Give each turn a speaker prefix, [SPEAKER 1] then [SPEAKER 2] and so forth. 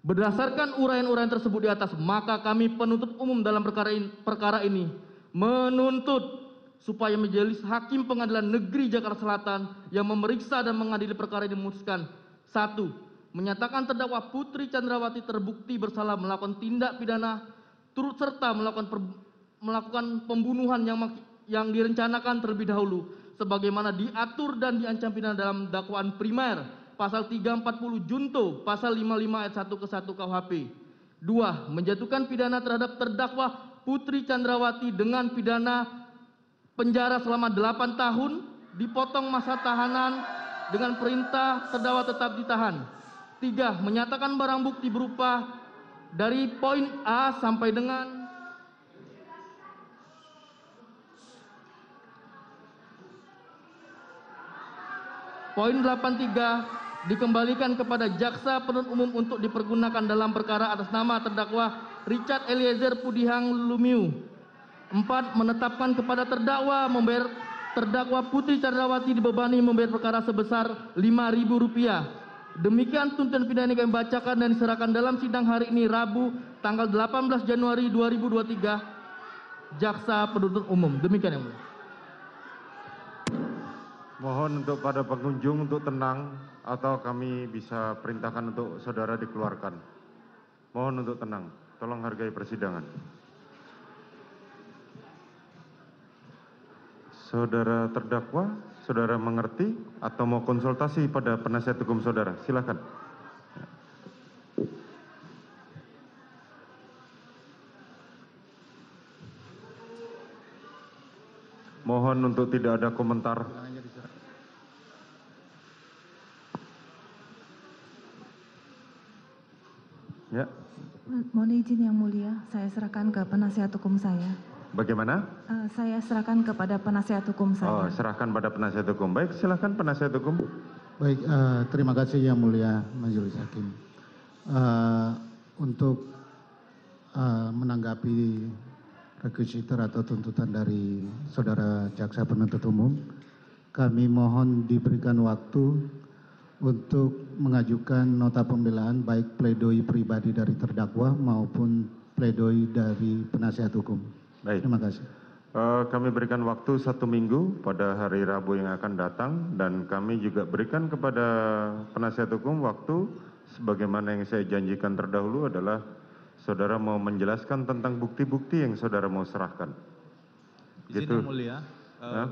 [SPEAKER 1] Berdasarkan uraian-uraian tersebut di atas, maka kami penuntut umum dalam perkara ini, menuntut supaya majelis hakim pengadilan negeri Jakarta Selatan yang memeriksa dan mengadili perkara ini memutuskan. Satu menyatakan terdakwa Putri Chandrawati terbukti bersalah melakukan tindak pidana turut serta melakukan per- melakukan pembunuhan yang yang direncanakan terlebih dahulu sebagaimana diatur dan diancam pidana dalam dakwaan primer pasal 340 junto pasal 55 ayat 1 ke 1 KUHP. Dua, menjatuhkan pidana terhadap terdakwa Putri Chandrawati dengan pidana penjara selama 8 tahun, dipotong masa tahanan dengan perintah terdakwa tetap ditahan. Tiga, menyatakan barang bukti berupa dari poin A sampai dengan Poin 83 dikembalikan kepada jaksa penuntut umum untuk dipergunakan dalam perkara atas nama terdakwa Richard Eliezer Pudihang Lumiu. Empat, menetapkan kepada terdakwa membayar terdakwa Putri Chandrawati dibebani membayar perkara sebesar Rp5.000. Demikian tuntutan pidana yang kami bacakan dan diserahkan dalam sidang hari ini Rabu tanggal 18 Januari 2023 Jaksa Penuntut Umum. Demikian yang mulia.
[SPEAKER 2] Mohon untuk pada pengunjung untuk tenang atau kami bisa perintahkan untuk saudara dikeluarkan. Mohon untuk tenang. Tolong hargai persidangan. Saudara terdakwa, saudara mengerti atau mau konsultasi pada penasihat hukum saudara? Silakan. Mohon untuk tidak ada komentar.
[SPEAKER 3] Mohon izin yang mulia, saya serahkan ke penasihat hukum saya.
[SPEAKER 2] bagaimana?
[SPEAKER 3] Eh, saya serahkan kepada penasihat hukum
[SPEAKER 2] Oh,
[SPEAKER 3] saya.
[SPEAKER 2] serahkan pada penasihat hukum. Baik, silakan penasihat hukum.
[SPEAKER 4] Baik, eh, terima kasih yang mulia Majelis Hakim. Eh, untuk eh, menanggapi requisitor atau tuntutan dari saudara jaksa penuntut umum, kami mohon diberikan waktu untuk mengajukan nota pembelaan baik pledoi pribadi dari terdakwa maupun pledoi dari penasihat hukum.
[SPEAKER 2] Baik.
[SPEAKER 4] Terima kasih.
[SPEAKER 2] Eh, kami berikan waktu satu minggu pada hari Rabu yang akan datang dan kami juga berikan kepada penasihat hukum waktu sebagaimana yang saya janjikan terdahulu adalah saudara mau menjelaskan tentang bukti-bukti yang saudara mau serahkan.
[SPEAKER 5] Izin
[SPEAKER 2] Gitu.
[SPEAKER 5] yang mulia, eh,
[SPEAKER 2] Ya.